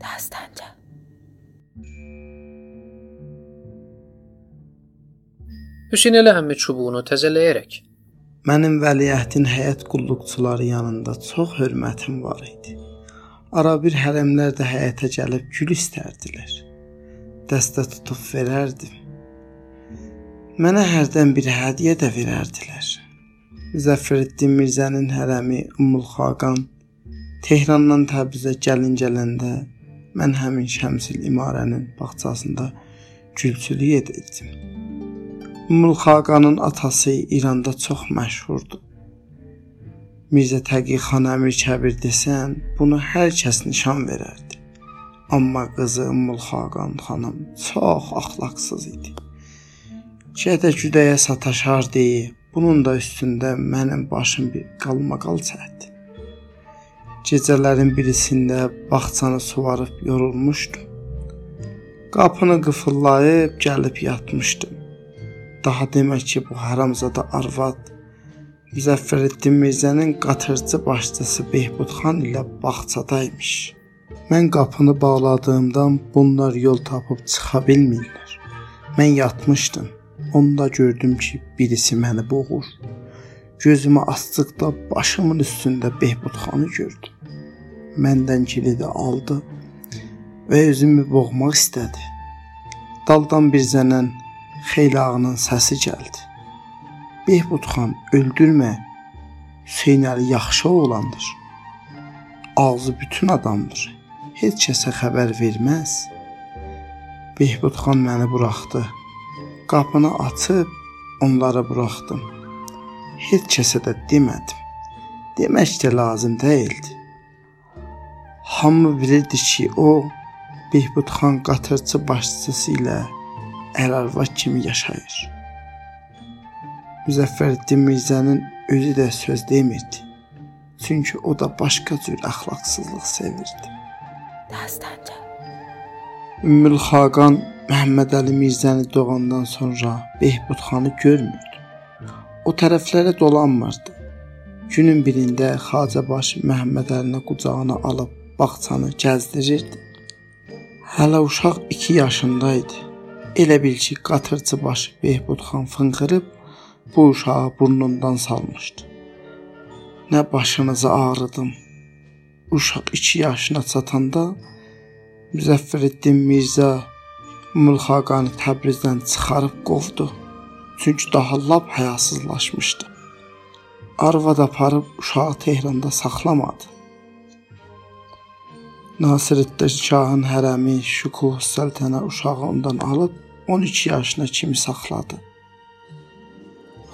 Dastanca. Hüseyn elə əmmi çubuğunu təzələyərək Mənim vəliəhtin həyət qulluqçuları yanında çox hörmətim var idi. Ara bir hərəmlər də həyətə gəlib gül istərdilər. Dəstə tutub verərdim. Mənə hərdən bir hədiyyə də verərdilər. Müzəffəreddin Mirzənin hərəmi Ümmül Xaqan Tehrandan Təbrizə gəlin gələndə mən həmin Şəmsil İmarənin bağçasında gülçülük edirdim. Ümmül Xaqanın atası İranda çox məşhurdur. Mirzə Təqi xan Əmir Kəbir desən, bunu hər kəs nişan verərdi. Amma qızı Ümmül Xaqan xanım çox axlaqsız idi. Gədə güdəyə sataşar deyə, bunun da üstündə mənim başım bir qalmaqal çəkdi. Gecələrin birisində bağçanı suvarıb yorulmuşdum. Qapını qıfıllayıb gəlib yatmışdım. Daha demək ki, bu haramzada arvad Müzəffəreddin Mirzənin qatırcı başçısı Behbud xan ilə bağçadaymış. Mən qapını bağladığımdan bunlar yol tapıb çıxa bilmirlər. Mən yatmışdım. Onda gördüm ki, birisi məni boğur. Gözümü açdıqda başımın üstündə Behbud xanı gördüm. Məndən kilidi aldı və özümü boğmaq istədi. Daldan bir zənən xeylağının səsi gəldi. Behbud xan öldürmə. Hüseyn Əli yaxşı oğlandır. Ağzı bütün adamdır. Heç kəsə xəbər verməz. Behbud xan məni buraxdı. Qapını açıb onları buraxdım. Heç kəsə də demədim. Demək də lazım deyildi. Hamı bilirdi ki, o Behbud xan qatırçı başçısı ilə ər-arvad kimi yaşayır. Müzəffəreddin Mirzənin özü də söz demirdi. Çünki o da başqa cür əxlaqsızlıq sevirdi. Dastanca. Ümmül Xaqan Məhəmməd Əli Mirzəni doğandan sonra Behbud xanı görmürdü. O tərəflərə dolanmırdı. Günün birində Xacəbaş Məhəmməd Əlini qucağına alıb bağçanı gəzdirirdi. Hələ uşaq 2 yaşında idi. Elə bil ki, qatırçı başı Behbud xan fınxırıb bu uşağı burnundan salmışdı. Nə başınızı ağrıdım. Uşaq 2 yaşına çatanda Müzəffəreddin Mirzə Mülxaqanı Təbrizdən çıxarıb qovdu. Çünki daha lap həyasızlaşmışdı. Arvad aparıb uşağı Tehranda saxlamadı. Nasiruddin Şahın hərəmi Şükuh Səltənə uşağı ondan alıb 12 yaşına kimi saxladı.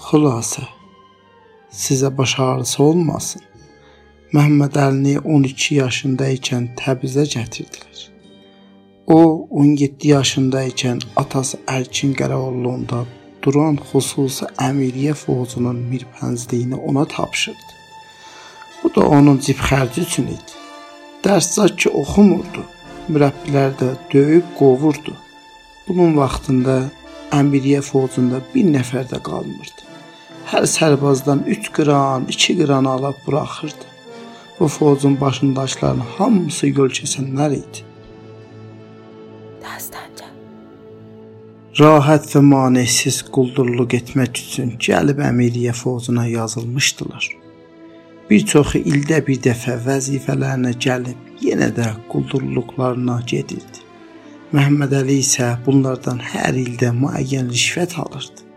Xülasə sizə baş ağrısı olmasın. Məhəmməd Əlini 12 yaşında ikən Təbrizə gətirdilər. O 17 yaşında ikən atası Ərkin Qərəoğlu'nda duran xüsusi əmiriyyə fozunun mirpənzliyini ona tapşırdı. Bu da onun cib xərci üçün idi. Dərsdə ki oxumurdu. Mürəbbilər də döyüb qovurdu. Bunun vaxtında əmiriyyə fozunda bir nəfər də qalmırdı. Hər sərbazdan 3 qran, 2 qran alıb buraxırdı. Bu fozun başındaşların hamısı yol keçənlər idi. Rahat və manesiz quldurluq etmək üçün gəlib əmiriyyə fozuna yazılmışdılar. Bir çoxu ildə bir dəfə vəzifələrinə gəlib yenə də quldurluqlarına gedirdi. Məhəmməd Əli isə bunlardan hər ildə müəyyən rişvət alırdı.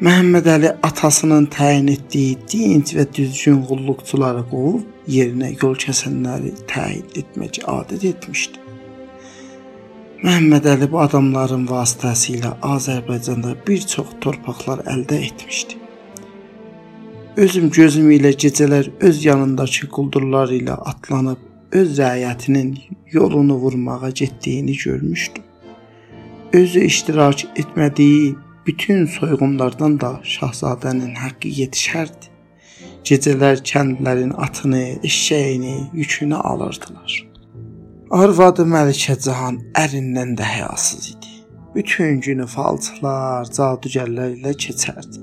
Məhəmməd Əli atasının təyin etdiyi dinc və düzgün qulluqçuları qovub yerinə yol kəsənləri təyin etmək adət etmişdi. Məhəmməd Əli bu adamların vasitəsilə Azərbaycanda bir çox torpaqlar əldə etmişdi. Özüm gözüm ilə gecələr öz yanındakı quldurlar ilə atlanıb öz rəiyyətinin yolunu vurmağa getdiyini görmüşdüm. Özü iştirak etmədiyi bütün soyğunlardan da şahzadənin haqqı yetişərdi. Gecələr kəndlərin atını, eşşəyini, yükünü alırdılar. Arvadı Məlikə Cahan ərindən də həyasız idi. Bütün günü falçılar, cadugərlər ilə keçərdi.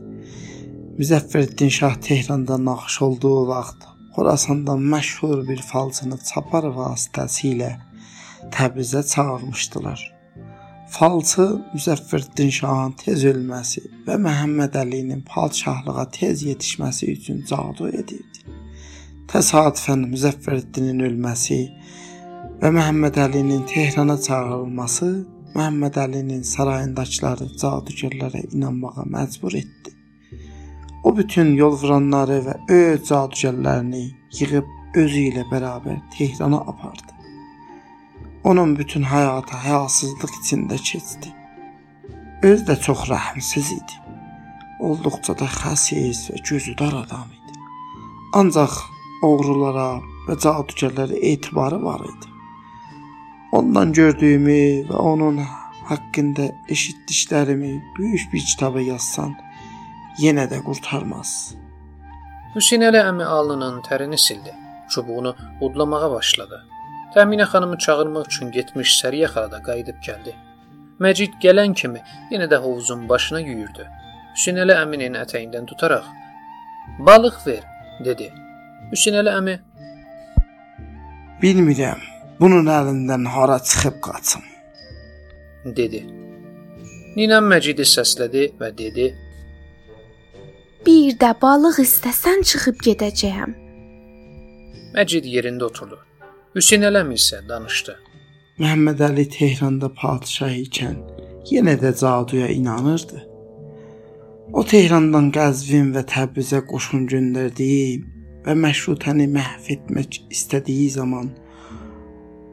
Müzəffəreddin Şah Tehranda naxış olduğu vaxt Xorasanda məşhur bir falçını çapar vasitəsilə Təbrizə çağırmışdılar. Falçı Müzəffərdin Şahın tez ölməsi və Məhəmməd Əlinin padşahlığa tez yetişməsi üçün cadu edirdi. Təsadüfən Müzəffərdinin ölməsi və Məhəmməd Əlinin Tehrana çağırılması Məhəmməd Əlinin sarayındakıları cadugərlərə inanmağa məcbur etdi. O bütün yol vuranları və öz cadugərlərini yığıb özü ilə bərabər Tehrana apardı. Onun bütün həyatı həyasızlıq içində keçdi. Öz də çox rəhmsiz idi. Olduqca da xəsis və gözüdar adam idi. Ancaq oğrulara və cadugərlərə etibarı var idi. Ondan gördüyümü və onun haqqında eşitdiklərimi böyük bir kitaba yazsan, yenə də qurtarmaz. Hüseynəli əmi alnının tərini sildi. Çubuğunu udlamağa başladı. Təminə xanımı çağırmaq üçün getmiş Səriyə xala da qayıdıb gəldi. Məcid gələn kimi yenə də hovuzun başına yüyürdü. Hüseynəli əminin ətəyindən tutaraq "Balıq ver" dedi. Hüseynəli əmi "Bilmirəm, bunun əlindən hara çıxıb qaçım" dedi. Ninəm Məcidi səslədi və dedi: "Bir də balıq istəsən çıxıb gedəcəyəm." Məcid yerində oturdu. Hüseyn Ələm isə danışdı. Məhəmməd Əli Tehranda padşah ikən yenə də caduya inanırdı. O Tehrandan Qəzvin və Təbrizə qoşun göndərdiyi və məşrutəni məhv etmək istədiyi zaman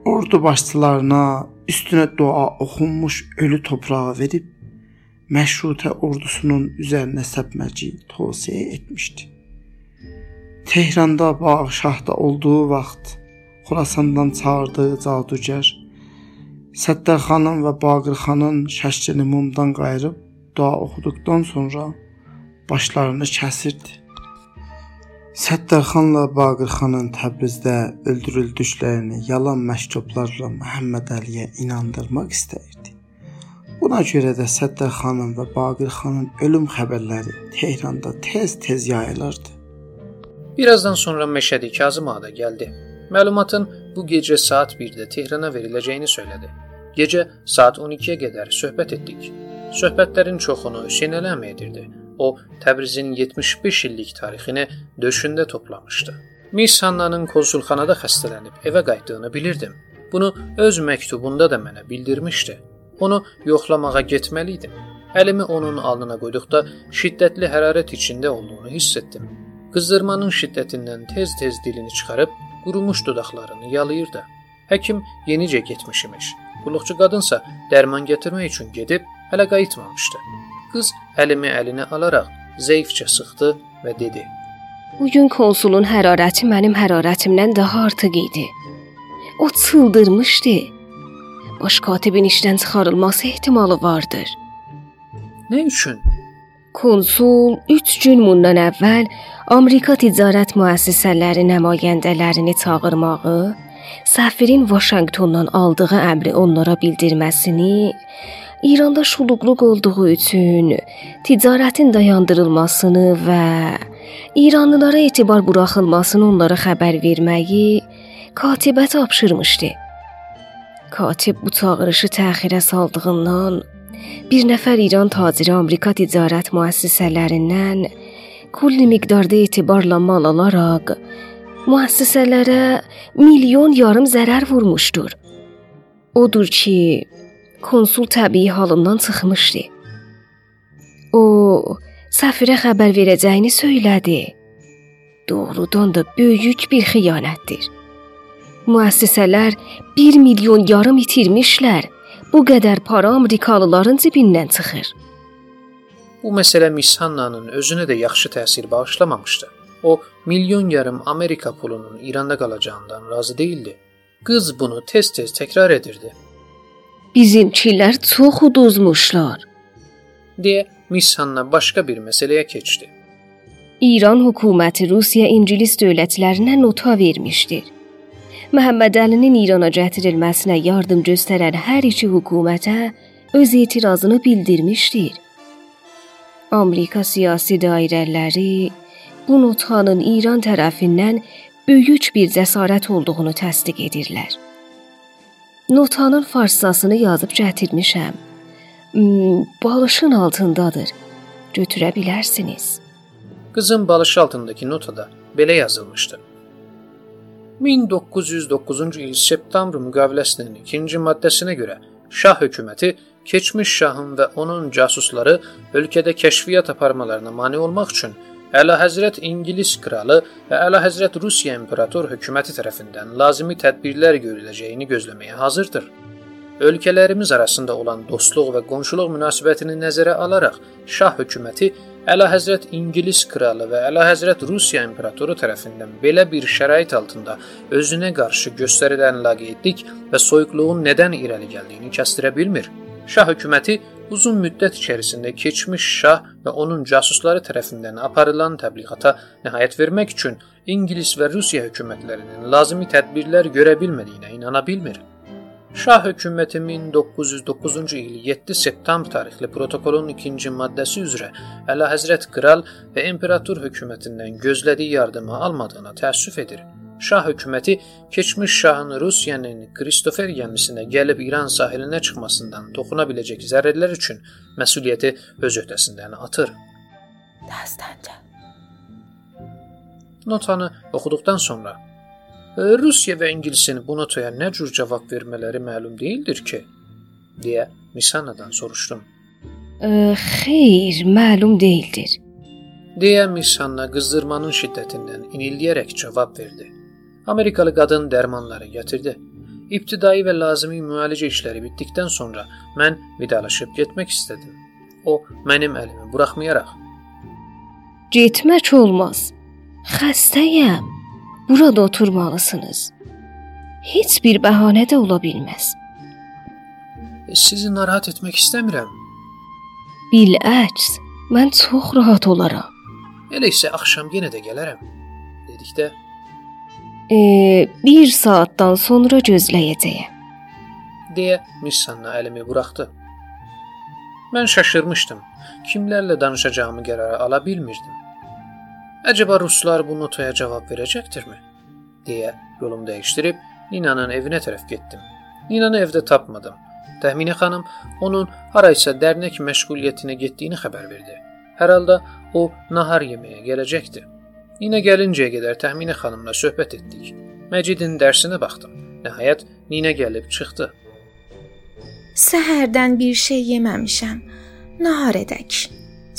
ordu başçılarına üstünə dua oxunmuş ölü torpağı verib məşrutə ordusunun üzərinə səpməci tövsiyə etmişdi. Tehranda Bağşahda olduğu vaxt Xorasandan çağırdığı cadugər Səttər xanım və Baqir xanın şəklini mumdan qayırıb dua oxuduqdan sonra başlarını kəsirdi. Səttər xanla Baqir xanın Təbrizdə öldürüldüklərini yalan məktublarla Məhəmməd Əliyə inandırmaq istəyirdi. Buna görə də Səttər xanım və Baqir xanın ölüm xəbərləri Tehranda tez-tez yayılırdı. Birazdan sonra Məşədi Kazım ağa da gəldi. Məlumatın bu gecə saat 1-də Tehrana veriləcəyini söylədi. Gecə saat 12-yə qədər söhbət etdik. Söhbətlərin çoxunu Hüseyn Ələm edirdi. O Təbrizin 75 illik tarixini döşündə toplamışdı. Miss Hannanın konsulxanada xəstələnib evə qayıtdığını bilirdim. Bunu öz məktubunda da mənə bildirmişdi. Onu yoxlamağa getməli idim. Əlimi onun alnına qoyduqda şiddətli hərarət içində olduğunu hiss etdim. Qızdırmanın şiddətindən tez-tez dilini çıxarıb qurumuş dodaqlarını yalayırdı. Həkim yenicə getmiş imiş. Qulluqçu qadınsa dərman gətirmək üçün gedib hələ qayıtmamışdı. Qız əlimi əlinə alaraq zəifcə sıxdı və dedi: "Bu gün konsulun hərarəti mənim hərarətimdən daha artıq idi. O çıldırmışdı. Baş katibin işdən çıxarılması ehtimalı vardır." "Nə üçün?" Konsul 3 gün bundan əvvəl Amerika ticarət müəssisələri nümayəndələrini çağırmağı, səfirin Vaşinqtondan aldığı əmri onlara bildirməsini, İranda şuluqluq olduğu üçün ticarətin dayandırılmasını və İranlılara etibar buraxılmasını onlara xəbər verməyi katibə tapşırmışdı. Katib bu çağırışı təxirə saldığından bir nəfər İran taciri Amerika ticarət müəssisələrindən kulli miqdarda etibarla mal alaraq müəssisələrə milyon yarım zərər vurmuşdur. Odur ki, konsul təbii halından çıxmışdı. O, səfirə xəbər verəcəyini söylədi. Doğrudan da böyük bir xəyanətdir. Müəssisələr 1 milyon yarım itirmişlər. Bu qədər para Amerikalıların cibindən çıxır. Bu məsələ Miss Hannanın özünə də yaxşı təsir bağışlamamışdı. O, milyon yarım Amerika pulunun İranda qalacağından razı değildi. Qız bunu tez-tez təkrar edirdi. Bizimkilər çox uduzmuşlar. deyə Miss Hanna başqa bir məsələyə keçdi. İran hökuməti Rusiya İngilis dövlətlərinə nota vermişdir. Məhəmməd Əlinin İrana gətirilməsinə yardım göstərən hər iki hökumətə öz etirazını bildirmişdir. Amerika siyasi dairələri bu notxanın İran tərəfindən böyük bir cəsarət olduğunu təsdiq edirlər. Notanın farsçasını yazıb gətirmişəm. Hmm, balışın altındadır. Götürə bilərsiniz. Qızın balış altındakı notada belə yazılmışdı. 1909-cu il septembr müqaviləsinin ikinci maddəsinə görə Şah hökuməti keçmiş şahın və onun casusları ölkədə kəşfiyyat aparmalarına mane olmaq üçün Əlahəzrət İngilis kralı və Əlahəzrət Rusiya imperator hökuməti tərəfindən lazımi tədbirlər görüləcəyini gözləməyə hazırdır. Ölkələrimiz arasında olan dostluq və qonşuluq münasibətini nəzərə alaraq Şah hökuməti Əlahəzrət İngilis kralı və Əlahəzrət Rusiya imperatoru tərəfindən belə bir şərait altında özünə qarşı göstərilən laqeydlik və soyuqluğun nədən irəli gəldiyini kəstirə bilmir. Şah hökuməti uzun müddət içərisində keçmiş şah və onun casusları tərəfindən aparılan təbliğata nəhayət vermək üçün İngilis və Rusiya hökumətlərinin lazımi tədbirlər görə bilmədiyinə inana bilmir. Şah hökuməti 1909-cu il 7 septembr tarixli protokolun 2-ci maddəsi üzrə Əlahəzrət kral və imperator hökumətindən gözlədiyi yardımı almadığına təəssüf edir. Şah hökuməti keçmiş şahın Rusiyanın Kristofer gəmisinə gəlib İran sahilinə çıxmasından toxuna biləcək zərərlər üçün məsuliyyəti öz öhdəsindən atır. Dastanca. Notanı oxuduqdan sonra Rusiya və İngilisin bu notaya nə cür cavab vermələri məlum deyildir ki, deyə Misanadan soruşdum. Ə, xeyr, məlum deyildir. deyə Misanna qızdırmanın şiddətindən inildiyərək cavab verdi. Amerikalı qadın dərmanları gətirdi. İbtidai və lazımi müalicə işləri bitdikdən sonra mən vidalaşıb getmək istədim. O mənim əlimi buraxmayaraq Getmək olmaz. Xəstəyəm. Burada oturmalısınız. Heç bir bəhanə də ola bilməz. sizi narahat etmək istəmirəm. Biləks, mən çox rahat olaram. Elə isə axşam yenə də gələrəm. Dedikdə E, bir saatdan sonra gözləyəcəyəm. deyə Missanna əlimi buraxdı. Mən şaşırmışdım. Kimlərlə danışacağımı qərara ala bilmirdim. Əcəba ruslar bu notaya cavab verəcəkdirmi? deyə yolumu dəyişdirib Ninanın evinə tərəf getdim. Ninanı evdə tapmadım. Təxminə xanım onun haraysa dərnək məşğuliyyətinə getdiyini xəbər verdi. Hər halda o nahar yeməyə gələcəkdi. Nina gəlincəyə qədər Təxminə xanımla söhbət etdik. Məcidin dərsinə baxdım. Nəhayət Nina gəlib çıxdı. Səhərdən bir şey yeməmişəm. Nahar edək.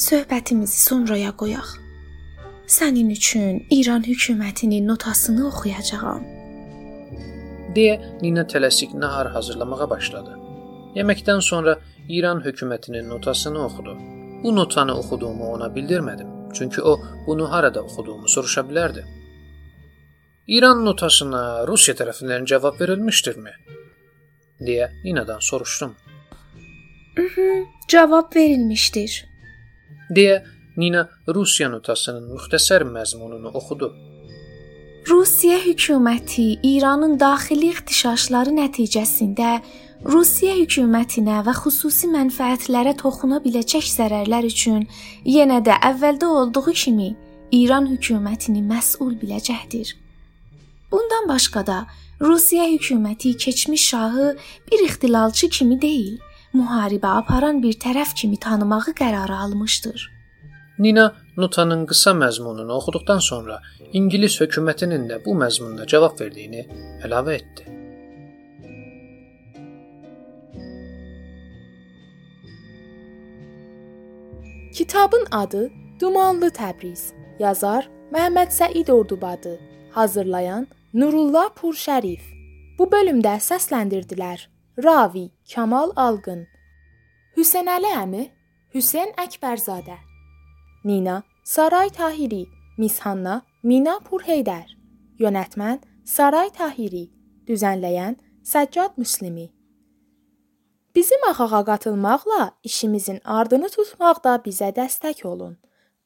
Söhbətimizi sonraya qoyaq. Sənin üçün İran hökumətinin notasını oxuyacağam. deyə Nina tələsik nahar hazırlamağa başladı. Yeməkdən sonra İran hökumətinin notasını oxudu. Bu notanı oxuduğumu ona bildirmədim, çünki o bunu harada oxuduğumu soruşa bilərdi. İran notasına Rusiya tərəfindən cavab verilmişdirmi? deyə Ninadan soruşdum. Cavab verilmişdir. deyə Nina Rusiya notasının müxtəsər məzmununu oxudu. Rusiya hökuməti İranın daxili ixtişaşları nəticəsində Rusiya hökumətinə və xüsusi mənfəətlərə toxuna biləcək zərərlər üçün yenə də əvvəldə olduğu kimi İran hökumətini məsul biləcəkdir. Bundan başqa da Rusiya hökuməti keçmiş şahı bir ixtilalçı kimi deyil, müharibə aparan bir tərəf kimi tanımağı qərara almışdır. Nina notanın qısa məzmununu oxuduqdan sonra İngilis hökumətinin də bu məzmunda cavab verdiyini əlavə etdi. Kitabın adı Dumanlı Təbriz. Yazar Məhəmməd Səid Ordubadı. Hazırlayan Nurullah Purşərif. Bu bölümdə səsləndirdilər: Ravi Kamal Alqın, Hüseynəli əmi Hüseyn Əkbərzadə, Nina Saray Tahiri, Mishanna Mina Purheydər, yönetmən Saray Tahiri, düzənləyən Səccad Müslimi. Bizim axağa qatılmaqla işimizin ardını tutmaqda bizə dəstək olun.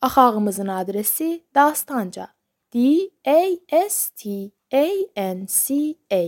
Axağımızın adresi Dastanca. D A S T A N C A